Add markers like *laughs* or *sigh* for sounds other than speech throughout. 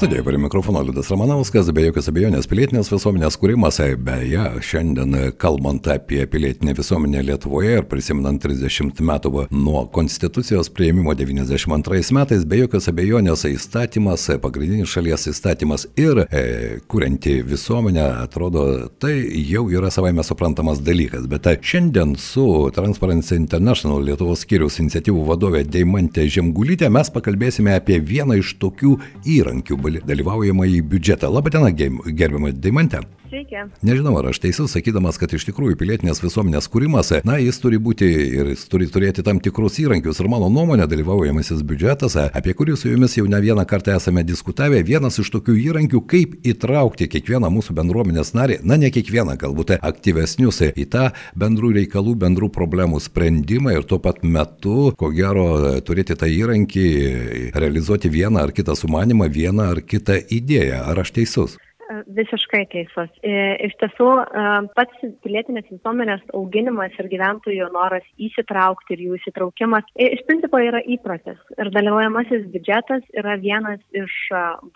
Studijoje prie mikrofono Liudas Ramanauskas, be jokios abejonės pilietinės visuomenės kūrimas, beje, šiandien kalbant apie pilietinę visuomenę Lietuvoje ir prisimenant 30 metų nuo Konstitucijos prieimimo 92 metais, be jokios abejonės įstatymas, pagrindinis šalies įstatymas ir e, kurianti visuomenę, atrodo, tai jau yra savaime suprantamas dalykas. Bet tai šiandien su Transparency International Lietuvos skyriaus iniciatyvų vadovė Deimantė Žemgulytė mes pakalbėsime apie vieną iš tokių įrankių dalyvaujamąjį biudžetą. Labadiena, gerbiamą Daimantę. Sveiki. Nežinau, ar aš teisus, sakydamas, kad iš tikrųjų pilietinės visuomenės kūrimas, na, jis turi būti ir jis turi turėti tam tikrus įrankius. Ir mano nuomonė, dalyvaujamasis biudžetas, apie kurį su jumis jau ne vieną kartą esame diskutavę, vienas iš tokių įrankių, kaip įtraukti kiekvieną mūsų bendruomenės narį, na, ne kiekvieną, galbūt aktyvesnius į tą bendrų reikalų, bendrų problemų sprendimą ir tuo pat metu, ko gero, turėti tą įrankį, realizuoti vieną ar kitą sumanimą, vieną ar kitą idėją. Ar aš teisus? Visiškai teisus. Iš tiesų, pats pilietinės visuomenės auginimas ir gyventojų noras įsitraukti ir jų įsitraukimas iš principo yra įprotis. Ir dalyvaujamasis biudžetas yra vienas iš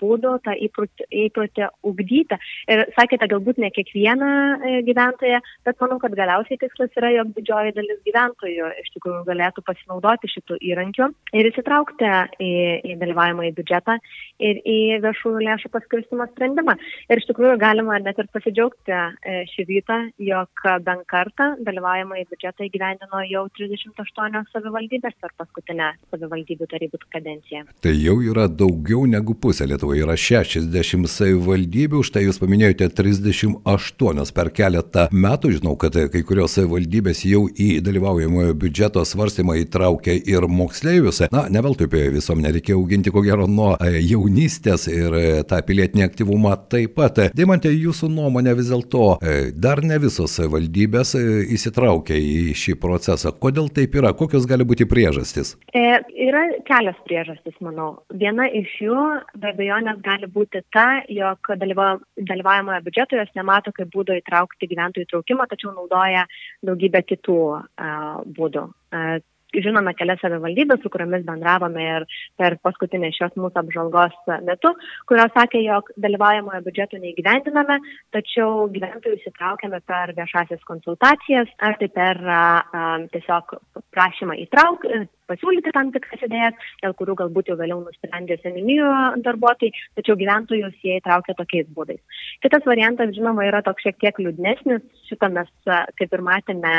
būdų tą įprotį, įprotį ugdyti. Ir sakėte, galbūt ne kiekvieną e, gyventoją, bet manau, kad galiausiai tikslas yra, jog didžioji dalis gyventojų iš tikrųjų galėtų pasinaudoti šitų įrankių ir įsitraukti į, į dalyvavimą į biudžetą ir į viešųjų lėšų paskirstimo sprendimą. Ir iš tikrųjų galima net ir pasidžiaugti e, šį rytą, jog bent kartą dalyvaujama į biudžetą įgyvendino jau 38 savivaldybės per paskutinę savivaldybių tarybų kadenciją. Tai jau yra daugiau negu pusė Lietuvoje, yra 60 savivaldybių, štai jūs paminėjote 38 per keletą metų, žinau, kad kai kurios savivaldybės jau į dalyvaujamojo biudžeto svarstymą įtraukė ir moksleivius. Na, ne veltui apie visuomenę reikia auginti ko gero nuo e, jaunystės ir e, tą pilietinį aktyvumą taip pat. Deimantė, jūsų nuomonė vis dėlto e, dar ne visos valdybės e, įsitraukia į šį procesą. Kodėl taip yra? Kokios gali būti priežastys? E, yra kelios priežastys, manau. Viena iš jų be abejonės gali būti ta, jog dalyvavimoje biudžeto jos nemato kaip būdo įtraukti gyventojų įtraukimą, tačiau naudoja daugybę kitų uh, būdų. Uh, žinome kelias savivaldybės, su kuriomis bendravome ir per paskutinę šios mūsų apžalgos metu, kurios sakė, jog dalyvaujamojo biudžeto neįgyvendiname, tačiau gyventojų įsitraukiame per viešasias konsultacijas ar tai per a, a, tiesiog prašymą įtraukti pasiūlyti tam tikras idėjas, dėl kurių galbūt jau vėliau nusprendė seninijų darbuotojai, tačiau gyventojus jie įtraukia tokiais būdais. Kitas variantas, žinoma, yra toks šiek tiek liūdnesnis, šitą mes, kaip ir matėme,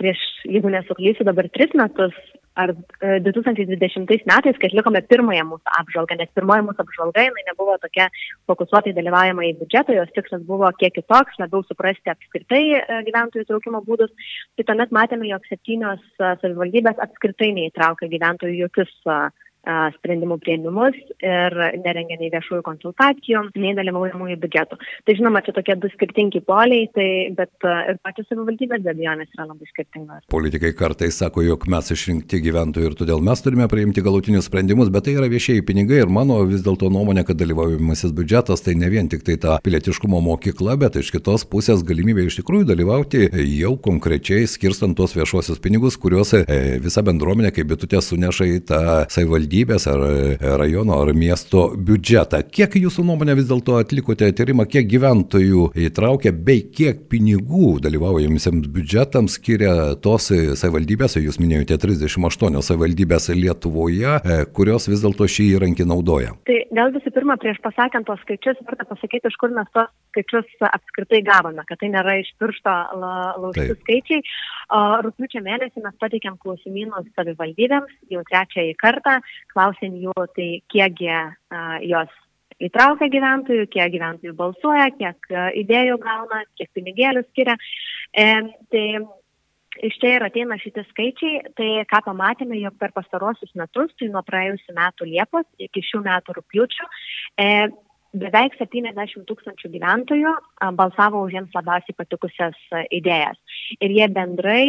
prieš, jeigu nesuklysiu, dabar tris metus ar 2020 e, metais, kai atlikome pirmąją mūsų apžvalgą, nes pirmoji mūsų apžvalga, jinai nebuvo tokia fokusuotai dalyvaujama į biudžetą, jos tikslas buvo kiek kitoks, labiau suprasti apskritai e, gyventojų įtraukimo būdus, tai tuomet matėme, jog septynios e, savivaldybės apskritai neįtraukia gyventojų jokius sprendimų prieimimus ir nerengia nei viešųjų konsultacijų, nei dalyvaujamųjų biudžetų. Tai žinoma, čia tokie du skirtingi poliai, tai, bet ir pačios savivaldybės be abejonės yra labai skirtingos. Politikai kartais sako, jog mes išrinkti gyventojų ir todėl mes turime priimti galutinius sprendimus, bet tai yra viešieji pinigai ir mano vis dėlto nuomonė, kad dalyvaujamasis biudžetas tai ne vien tik tai ta pilietiškumo mokykla, bet iš kitos pusės galimybė iš tikrųjų dalyvauti jau konkrečiai skirstant tos viešuosius pinigus, kuriuos e, visa bendruomenė kaip bitutė suneša į tą savivaldybę savivaldybės ar e, rajono ar miesto biudžetą. Kiek jūsų nuomonė vis dėlto atlikote tyrimą, kiek gyventojų įtraukia bei kiek pinigų dalyvaujamisiems biudžetams skiria tos savivaldybės, jūs minėjote 38 savivaldybės Lietuvoje, e, kurios vis dėlto šį įrankį naudoja? Tai gal visų pirma, prieš pasakant tos skaičius, verta pasakyti, iš kur mes tos skaičius apskritai gavome, kad tai nėra iš piršto laužti skaičiai. Rūpiučio mėnesį mes pateikėm klausimynus savivaldybėms jau trečiąjį kartą klausėm jų, tai kiekgi jos įtraukia gyventojų, kiek gyventojų balsuoja, kiek idėjų gauna, kiek pinigėlių skiria. E, tai iš čia ir ateina šitie skaičiai, tai ką pamatėme, jog per pastarosius metus, tai nuo praėjusių metų Liepos iki šių metų rūpiučių, e, beveik 70 tūkstančių gyventojų balsavo už jiems labiausiai patikusias idėjas. Ir jie bendrai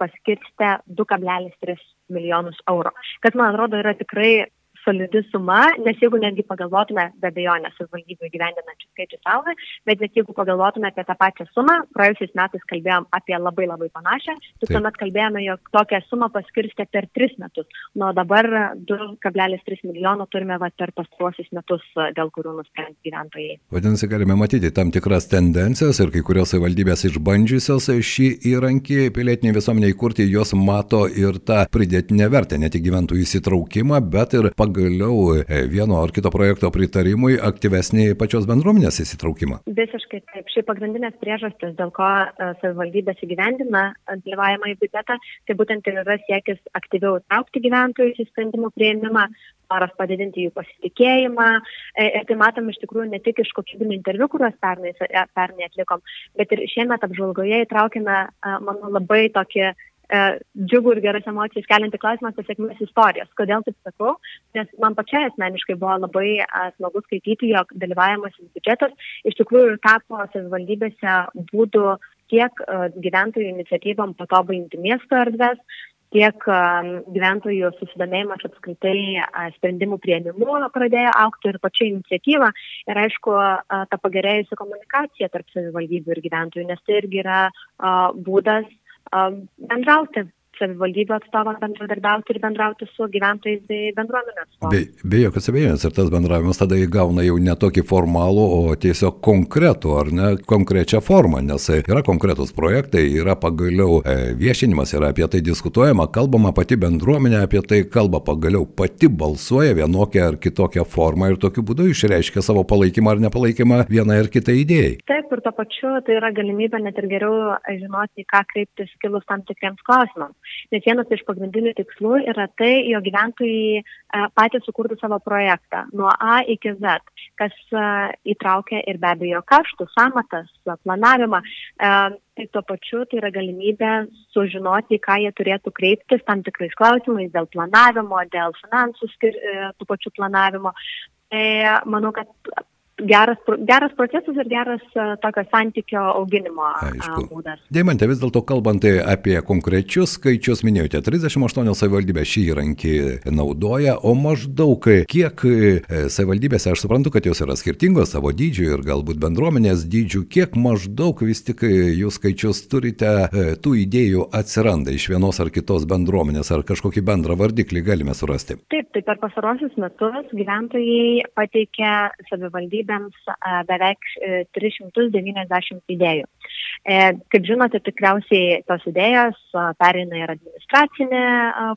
paskirstė 2,3 milijonus eurų. Kas man atrodo yra tikrai solidi suma, nes jeigu netgi pagalvotume, be abejonės, savivaldybių gyvendinančių skaičius auga, bet net jeigu pagalvotume apie tą pačią sumą, praėjusiais metais kalbėjom apie labai labai panašią, tik tuomet kalbėjome, jog tokią sumą paskirstė per tris metus, nuo dabar 2,3 milijono turime va, per pastruosius metus, dėl kurių nusprendė gyventojai. Vadinasi, galime matyti tam tikras tendencijas ir kai kurios savivaldybės išbandžiusios šį įrankį pilietiniai visuomeniai kurti, jos mato ir tą pridėtinę vertę, ne tik gyventojų įsitraukimą, bet ir pagal pagaliau e, vieno ar kito projekto pritarimui aktyvesnį pačios bendruomenės įsitraukimą. Visiškai taip. Šiaip pagrindinės priežastis, dėl ko e, savivaldybės įgyvendina dalyvavimą į biudžetą, tai būtent ir yra siekis aktyviau traukti gyventojus į sprendimų prieimimą, noras padidinti jų pasitikėjimą. E, ir tai matom iš tikrųjų ne tik iš kokybinių interviu, kuriuos pernai, pernai atlikom, bet ir šiemet apžvalgoje įtraukėme, manau, labai tokį E, džiugų ir geras emocijas kelianti klausimas apie sėkmės istorijas. Kodėl taip sakau? Nes man pačiai asmeniškai buvo labai e, smagu skaityti, jog dalyvavimas biudžetas iš tikrųjų tapo savivaldybėse būdų tiek e, gyventojų iniciatyvom patobulinti miesto erdves, tiek gyventojų susidomėjimas apskritai sprendimų prieimimu pradėjo aukti ir pačia iniciatyva ir aišku ta pagerėjusi komunikacija tarp savivaldybių ir gyventojų, nes tai irgi yra būdas bendrauti savivaldybių atstovams bendradarbiauti ir bendrauti su gyventojais bei bendruomenės. Be, be jokios abejonės, ir tas bendravimas tada įgauna jau ne tokį formalų, o tiesiog konkretų, ar ne konkrečią formą, nes yra konkretus projektai, yra pagaliau e, viešinimas, yra apie tai diskutuojama, kalbama pati bendruomenė, apie tai kalba pagaliau pati balsuoja vienokią ar kitokią formą ir tokiu būdu išreiškia savo palaikymą ar nepalaikymą vienai ar kitai idėjai. Taip, ir tuo pačiu tai yra galimybė net ir geriau žinoti, ką kreiptis kilus tam tikriems klausimams nes vienas iš pagrindinių tikslų yra tai, jog gyventojai e, patys sukurtų savo projektą nuo A iki Z, kas e, įtraukia ir be abejo kaštų, samatas, planavimą. E, tai tuo pačiu tai yra galimybė sužinoti, ką jie turėtų kreiptis tam tikrais klausimais dėl planavimo, dėl finansų tų pačių planavimo. Tai manau, kad geras, geras procesas ir geras tokio santykio auginimo Aišku. būdas. Deimantė, vis dėlto kalbant apie konkrečius skaičius, minėjote, 38 savivaldybės šį įrankį naudoja, o maždaug kiek e, savivaldybėse, aš suprantu, kad jos yra skirtingos savo dydžių ir galbūt bendruomenės dydžių, kiek maždaug vis tik jūs skaičius turite, e, tų idėjų atsiranda iš vienos ar kitos bendruomenės, ar kažkokį bendrą vardiklį galime surasti? Taip, tai per pasarosius metus gyventojai pateikė savivaldybę savivaldybėms beveik 390 e, idėjų. E, kaip žinote, tikriausiai tos idėjos pereina ir administracinį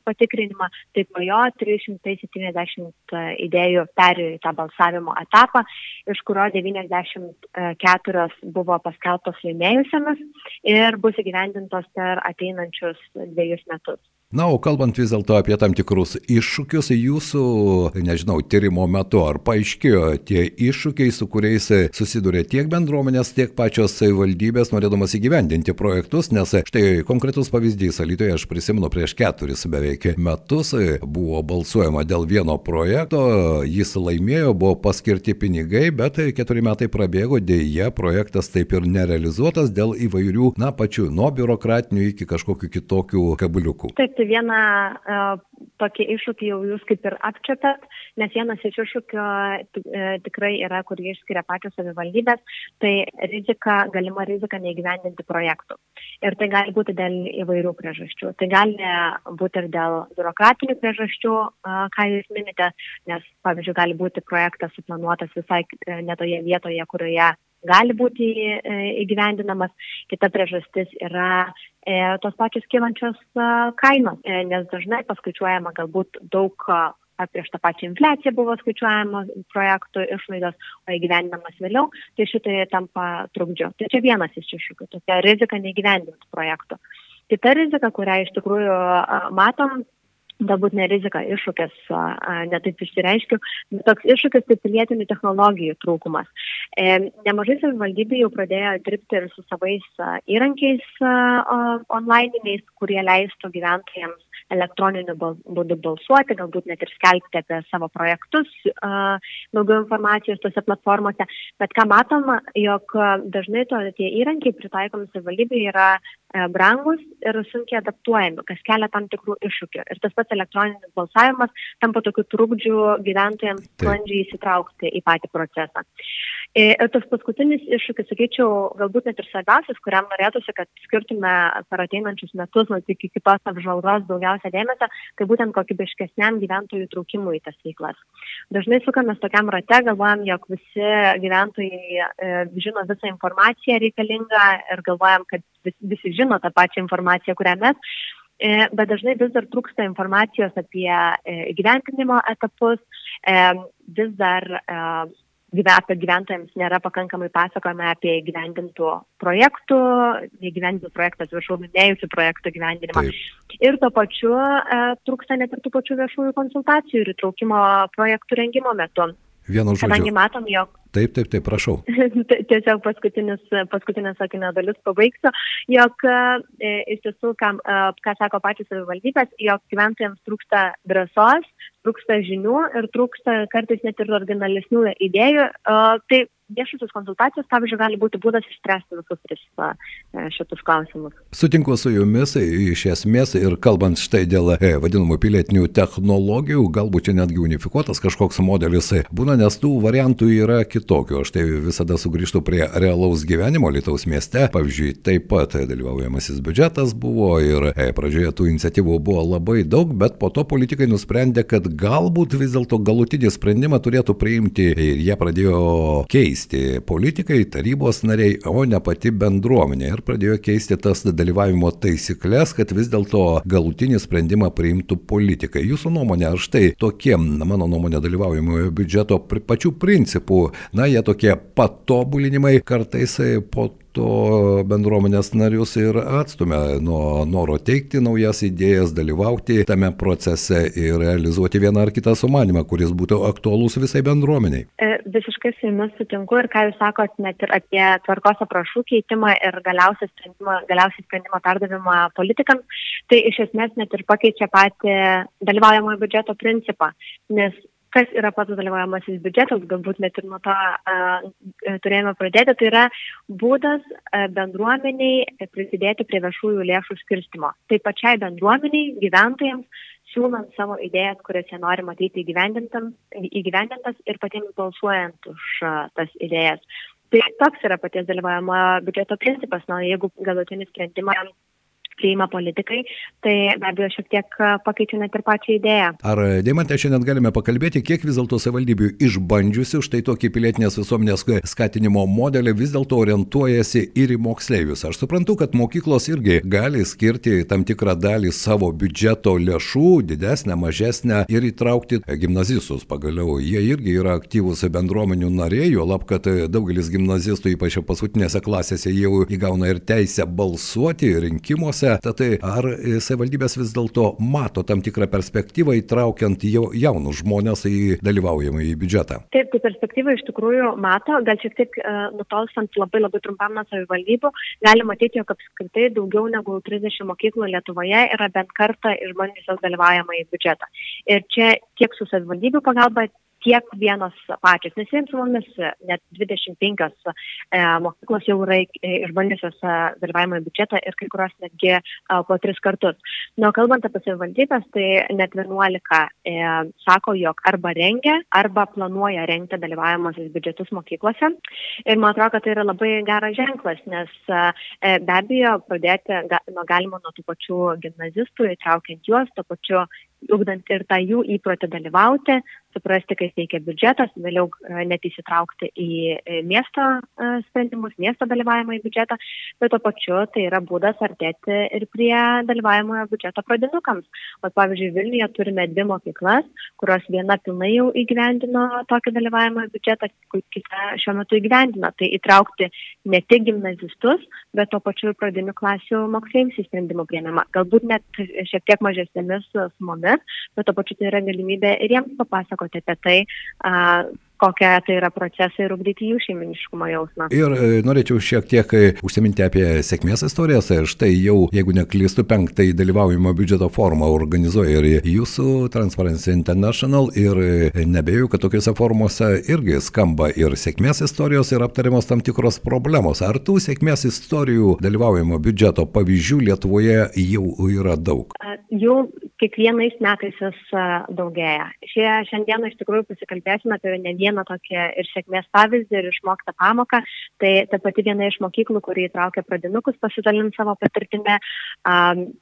patikrinimą, tai po jo 370 idėjų perėjo į tą balsavimo etapą, iš kurio 94 buvo paskelbtos laimėjusiamis ir bus įgyvendintos per ateinančius dviejus metus. Na, o kalbant vis dėlto apie tam tikrus iššūkius, jūsų, nežinau, tyrimo metu, ar paaiškėjo tie iššūkiai, su kuriais susiduria tiek bendruomenės, tiek pačios savivaldybės, norėdamas įgyvendinti projektus, nes štai konkretus pavyzdys, Alytoje aš prisimenu prieš keturis beveik metus buvo balsuojama dėl vieno projekto, jis laimėjo, buvo paskirti pinigai, bet keturi metai prabėgo, dėja projektas taip ir nerealizuotas dėl įvairių, na, pačių, nuo biurokratinių iki kažkokių kitokių kabuliukų. Taip, tai vieną uh, tokį iššūkį jau jūs kaip ir apčiopėt, nes vienas iš iššūkių uh, tikrai yra, kurį išskiria pačios savivaldybės, tai rizika, galima rizika neįgyvendinti projektų. Ir tai gali būti dėl įvairių priežasčių. Tai gali būti ir dėl biurokratinių priežasčių, uh, ką jūs minite, nes, pavyzdžiui, gali būti projektas suplanuotas visai netoje vietoje, kurioje gali būti e, įgyvendinamas. Kita priežastis yra e, tos pačios kylančios e, kainos, nes dažnai paskaičiuojama galbūt daug prieš tą pačią infliaciją buvo skaičiuojama projektų išlaidos, o įgyvendinamas vėliau, tai šitai tampa trukdžiu. Tai čia vienas iš iššūkių, tokia rizika neįgyvendinti projektų. Kita rizika, kurią iš tikrųjų matom, galbūt ne rizika, iššūkis, netaip išsireiškiu, bet toks iššūkis tai pilietinių technologijų trūkumas. E, nemažai savivaldybių jau pradėjo dirbti ir su savais įrankiais online'iniais, kurie leistų gyventojams elektroniniu būdu balsuoti, galbūt net ir skelbti apie savo projektus, daugiau informacijos tose platformose. Bet ką matom, jog dažnai to, tie įrankiai pritaikomi savivaldybėje yra brangus ir sunkiai adaptuojami, kas kelia tam tikrų iššūkių. Ir tas pats elektroninis balsavimas tampa tokiu trukdžiu gyventojams sklandžiai įsitraukti į patį procesą. Ir tas paskutinis iššūkis, sakyčiau, galbūt net ir svarbiausias, kuriam norėtųsi, kad skirtume per ateinančius metus, nuo iki kitos apžvalgos daugiausia dėmesio, tai būtent kokybiškesniam gyventojų traukimui į tas veiklas. Dažnai sukamės tokiam rate, galvojam, jog visi gyventojai e, žino visą informaciją reikalingą ir galvojam, kad vis, visi žino tą pačią informaciją, kurią mes, e, bet dažnai vis dar trūksta informacijos apie e, gyventinimo etapus, vis dar apie gyventojams nėra pakankamai pasakojama apie įgyvendintų projektų, įgyvendintų projektų, atsiprašau, minėjusių projektų gyvendinimą. Taip. Ir tuo pačiu e, trūksta net ir tų pačių viešųjų konsultacijų ir įtraukimo projektų rengimo metu. Vienu žodžiu. Kadangi matom, jog. Taip, taip, taip, prašau. *laughs* Tiesiog paskutinis, paskutinė sakinio dalis pabaigsiu, jog e, iš tiesų, kam, e, ką sako pačios savivaldybės, jog gyventojams trūksta drąsos, trūksta žinių ir trūksta kartais net ir originalesnių idėjų. E, tai viešosios konsultacijos, pavyzdžiui, gali būti būdas išspręsti visus tris e, šitus klausimus. Sutinku su jumis, iš esmės, ir kalbant štai dėl e, vadinamų pilietinių technologijų, galbūt čia netgi unifikuotas kažkoks modelis būna, nes tų variantų yra kitokių. Aš tai visada sugrįžtu prie realaus gyvenimo Lietuvos mieste. Pavyzdžiui, taip pat dalyvaujamasis biudžetas buvo ir e, pradžioje tų iniciatyvų buvo labai daug, bet po to politikai nusprendė, kad galbūt vis dėlto galutinį sprendimą turėtų priimti ir jie pradėjo keisti politikai, tarybos nariai, o ne pati bendruomenė. Ir pradėjo keisti tas dalyvavimo taisyklės, kad vis dėlto galutinį sprendimą priimtų politikai. Jūsų nuomonė, ar štai tokie, mano nuomonė, dalyvaujamojo biudžeto pačių principų, na, jie tokie patobulinimai kartais po to bendruomenės narius ir atstumia nuo noro teikti naujas idėjas, dalyvauti tame procese ir realizuoti vieną ar kitą sumanimą, kuris būtų aktualus visai bendruomeniai. E, visiškai su jumis sutinku ir ką jūs sakot net ir apie tvarkos aprašų keitimą ir galiausiai sprendimo, galiausiai sprendimo perdavimą politikams, tai iš esmės net ir pakeičia patį dalyvaujamojo biudžeto principą, nes kas yra pats dalyvaujamasis biudžetas, galbūt net ir nuo to uh, turėjome pradėti, tai yra būdas uh, bendruomeniai prisidėti prie viešųjų lėšų skirstimo. Tai pačiai bendruomeniai, gyventojams, siūlant savo idėjas, kurias jie nori matyti įgyvendintas ir patiems balsuojant už uh, tas idėjas. Tai toks yra paties dalyvavimo biudžeto principas, na, jeigu galutinį sprendimą priima politikai, tai be abejo šiek tiek pakeičia net ir pačią idėją. Ar Deimantė šiandien galime pakalbėti, kiek vis dėlto savivaldybių išbandžiusi štai tokį pilietinės visuomenės skatinimo modelį vis dėlto orientuojasi ir į moksleivius? Aš suprantu, kad mokyklos irgi gali skirti tam tikrą dalį savo biudžeto lėšų, didesnę, mažesnę ir įtraukti gimnazistus. Pagaliau jie irgi yra aktyvūs bendruomenių nariai, jo lab, kad daugelis gimnazistų, ypač paskutinėse klasėse, jau įgauna ir teisę balsuoti rinkimuose procese. Tad tai ar savivaldybės vis dėlto mato tam tikrą perspektyvą įtraukiant jau jaunus žmonės į dalyvaujamą į biudžetą? Taip, tai perspektyvą iš tikrųjų mato, gal šiek tiek uh, nutolstant labai labai trumpam nuo savivaldybių, gali matyti, jog apskritai daugiau negu 30 mokyklų Lietuvoje yra bent kartą išbandžiusios dalyvaujamą į biudžetą. Ir čia tiek su savivaldybių pagalba, tiek vienos pačios, nes jiems su mumis net 25 e, mokyklos jau yra e, išbandžiusios e, dalyvavimo biudžetą ir kai kurios netgi e, po tris kartus. Nu, kalbant apie savivaldybės, tai net 11 e, sako, jog arba rengia, arba planuoja rengti dalyvavimosius biudžetus mokyklose. Ir man atrodo, kad tai yra labai geras ženklas, nes e, be abejo pradėti ga, galima nuo tų pačių gimnazistų, įtraukiant juos, to pačiu ugdant ir tą jų įprotį dalyvauti, suprasti, kaip veikia biudžetas, vėliau e, net įsitraukti į e, miesto e, sprendimus, miesto dalyvavimą į biudžetą, bet to pačiu tai yra būdas artėti ir prie dalyvavimojo biudžeto pradinukams. O pavyzdžiui, Vilniuje turime dvi mokyklas, kurios viena pilnai jau įgyvendino tokį dalyvavimojo biudžetą, kita šiuo metu įgyvendina. Tai įtraukti ne tik gimnazistus, bet to pačiu ir pradinių klasių moksleivius į sprendimų prieimimą. Galbūt net šiek tiek mažesnėmis sumomis žiniomis, bet to pačiu tai yra galimybė ir jiems papasakoti apie tai, kokie tai yra procesai ir ugdyti jų šeiminiškumo jausmą. Ir e, norėčiau šiek tiek e, užsiminti apie sėkmės istorijas. Štai jau, jeigu neklystu, penktąjį dalyvaujimo biudžeto formą organizuoja ir jūsų Transparency International ir e, nebejoju, kad tokiuose formuose irgi skamba ir sėkmės istorijos ir aptariamos tam tikros problemos. Ar tų sėkmės istorijų dalyvaujimo biudžeto pavyzdžių Lietuvoje jau yra daug? Jų kiekvienais metais vis daugėja. Šie, šiandieną iš tikrųjų pasikalbėsime apie ne vieną tokį ir sėkmės pavyzdį, ir išmoktą pamoką. Tai ta pati viena iš mokyklų, kurį įtraukė pradinukus pasidalinti savo patirtimi,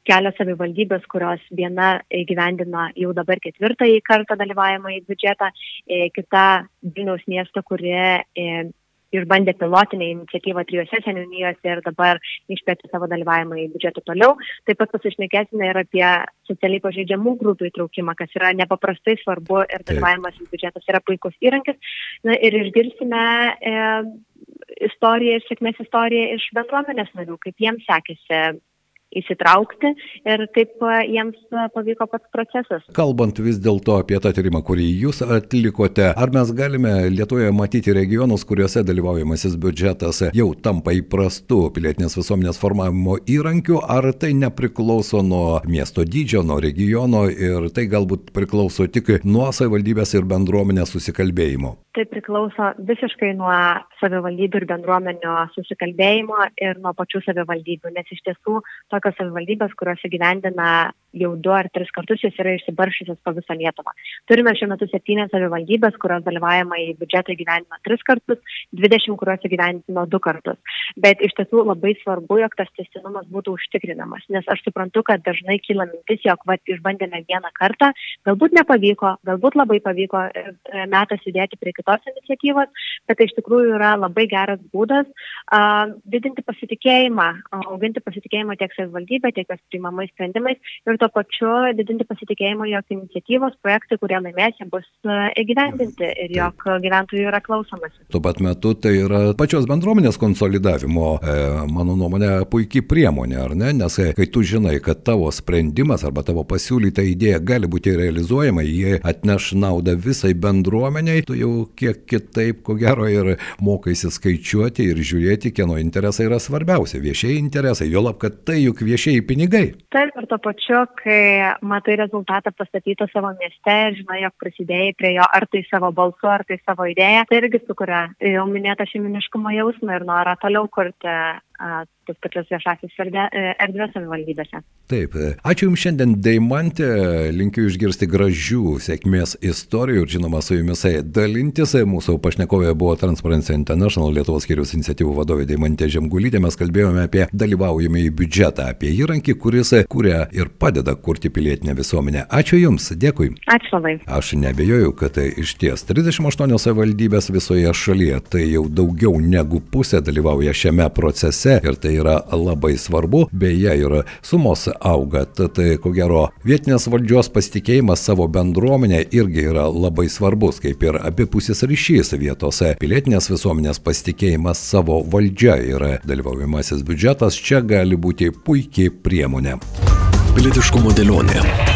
kelios savivaldybės, kurios viena įgyvendino jau dabar ketvirtąjį kartą dalyvavimą į biudžetą, e, kita Vilniaus miesto, kurie išbandė pilotinę iniciatyvą trijose seniūnijose ir dabar išplėtė savo dalyvavimą į biudžetą toliau. Taip pat pasišnekėsime ir apie socialiai pažeidžiamų grupių įtraukimą, kas yra nepaprastai svarbu ir dalyvavimas į biudžetas yra puikus įrankis. Na, ir išgirsime e, istoriją ir sėkmės istoriją iš bendruomenės narių, kaip jiems sekėsi įsitraukti ir kaip e, jiems e, pavyko pats procesas. Kalbant vis dėlto apie tą tyrimą, kurį jūs atlikote, ar mes galime Lietuvoje matyti regionus, kuriuose dalyvaujamasis biudžetas jau tampa įprastu pilietinės visuomenės formavimo įrankiu, ar tai nepriklauso nuo miesto dydžio, nuo regiono ir tai galbūt priklauso tik nuo savivaldybės ir bendruomenės susikalbėjimo? Tai priklauso visiškai nuo savivaldybių ir bendruomenio susikalbėjimo ir nuo pačių savivaldybių, nes iš tiesų tokios savivaldybės, kurios įgyvendina jau du ar tris kartus, jos yra išsibaršusios po visą Lietuvą. Turime šiuo metu septynės savivaldybės, kurios dalyvavimą į biudžetą įgyvendino tris kartus, dvidešimt, kurios įgyvendino du kartus. Bet iš tiesų labai svarbu, jog tas testinumas būtų užtikrinamas, nes aš suprantu, kad dažnai kyla mintis, jog vat, išbandėme vieną kartą, galbūt nepavyko, galbūt labai pavyko e, metas judėti prie kitos iniciatyvos, bet tai iš tikrųjų yra labai geras būdas uh, didinti pasitikėjimą, auginti pasitikėjimą tiek savivaldybė, tiek jos priimamais sprendimais ir to pačiu didinti pasitikėjimą, jog iniciatyvos, projektai, kurie laimės, jie bus e, įgyvendinti ir jog gyventojų yra klausomasi. Tuo pat metu tai yra pačios bendruomenės konsolidavimo, e, mano nuomonė, puikiai priemonė, ar ne? Nes e, kai tu žinai, kad tavo sprendimas arba tavo pasiūlyta idėja gali būti realizuojama, jie atneš naudą visai bendruomeniai, tu jau kiek kitaip, ko gero, ir mokaisi skaičiuoti ir žiūrėti, kieno interesai yra svarbiausia. Viešieji interesai, jo lab, kad tai juk viešieji pinigai. Taip, ir to pačiu, kai matai rezultatą pastatytą savo mieste ir žinai, jog prisidėjai prie jo ar tai savo balsu, ar tai savo idėją, tai irgi sukuria jau minėtą šeiminiškumo jausmą ir norą toliau kurti tas pačias viešasis e, erdvės savivaldybėse. Taip, e, ačiū Jums šiandien, Deimantė, linkiu išgirsti gražių sėkmės istorijų ir žinoma su Jumis dalintis. Mūsų pašnekovė buvo Transparency International Lietuvos skyriaus iniciatyvų vadovė Deimantė Žemgulytė. Mes kalbėjome apie dalyvaujamą į biudžetą, apie įrankį, kuris kuria ir padeda kurti pilietinę visuomenę. Ačiū Jums, dėkui. Ačiū labai. Aš nebejoju, kad iš ties 38 savivaldybės visoje šalyje, tai jau daugiau negu pusė dalyvauja šiame procese ir tai yra labai svarbu, beje ir sumos auga, tad ko gero vietinės valdžios pasitikėjimas savo bendruomenė irgi yra labai svarbus, kaip ir abipusis ryšys vietose. Pilietinės visuomenės pasitikėjimas savo valdžia ir dalyvaujamasis biudžetas čia gali būti puikiai priemonė. Pilietiškumo dėlionė.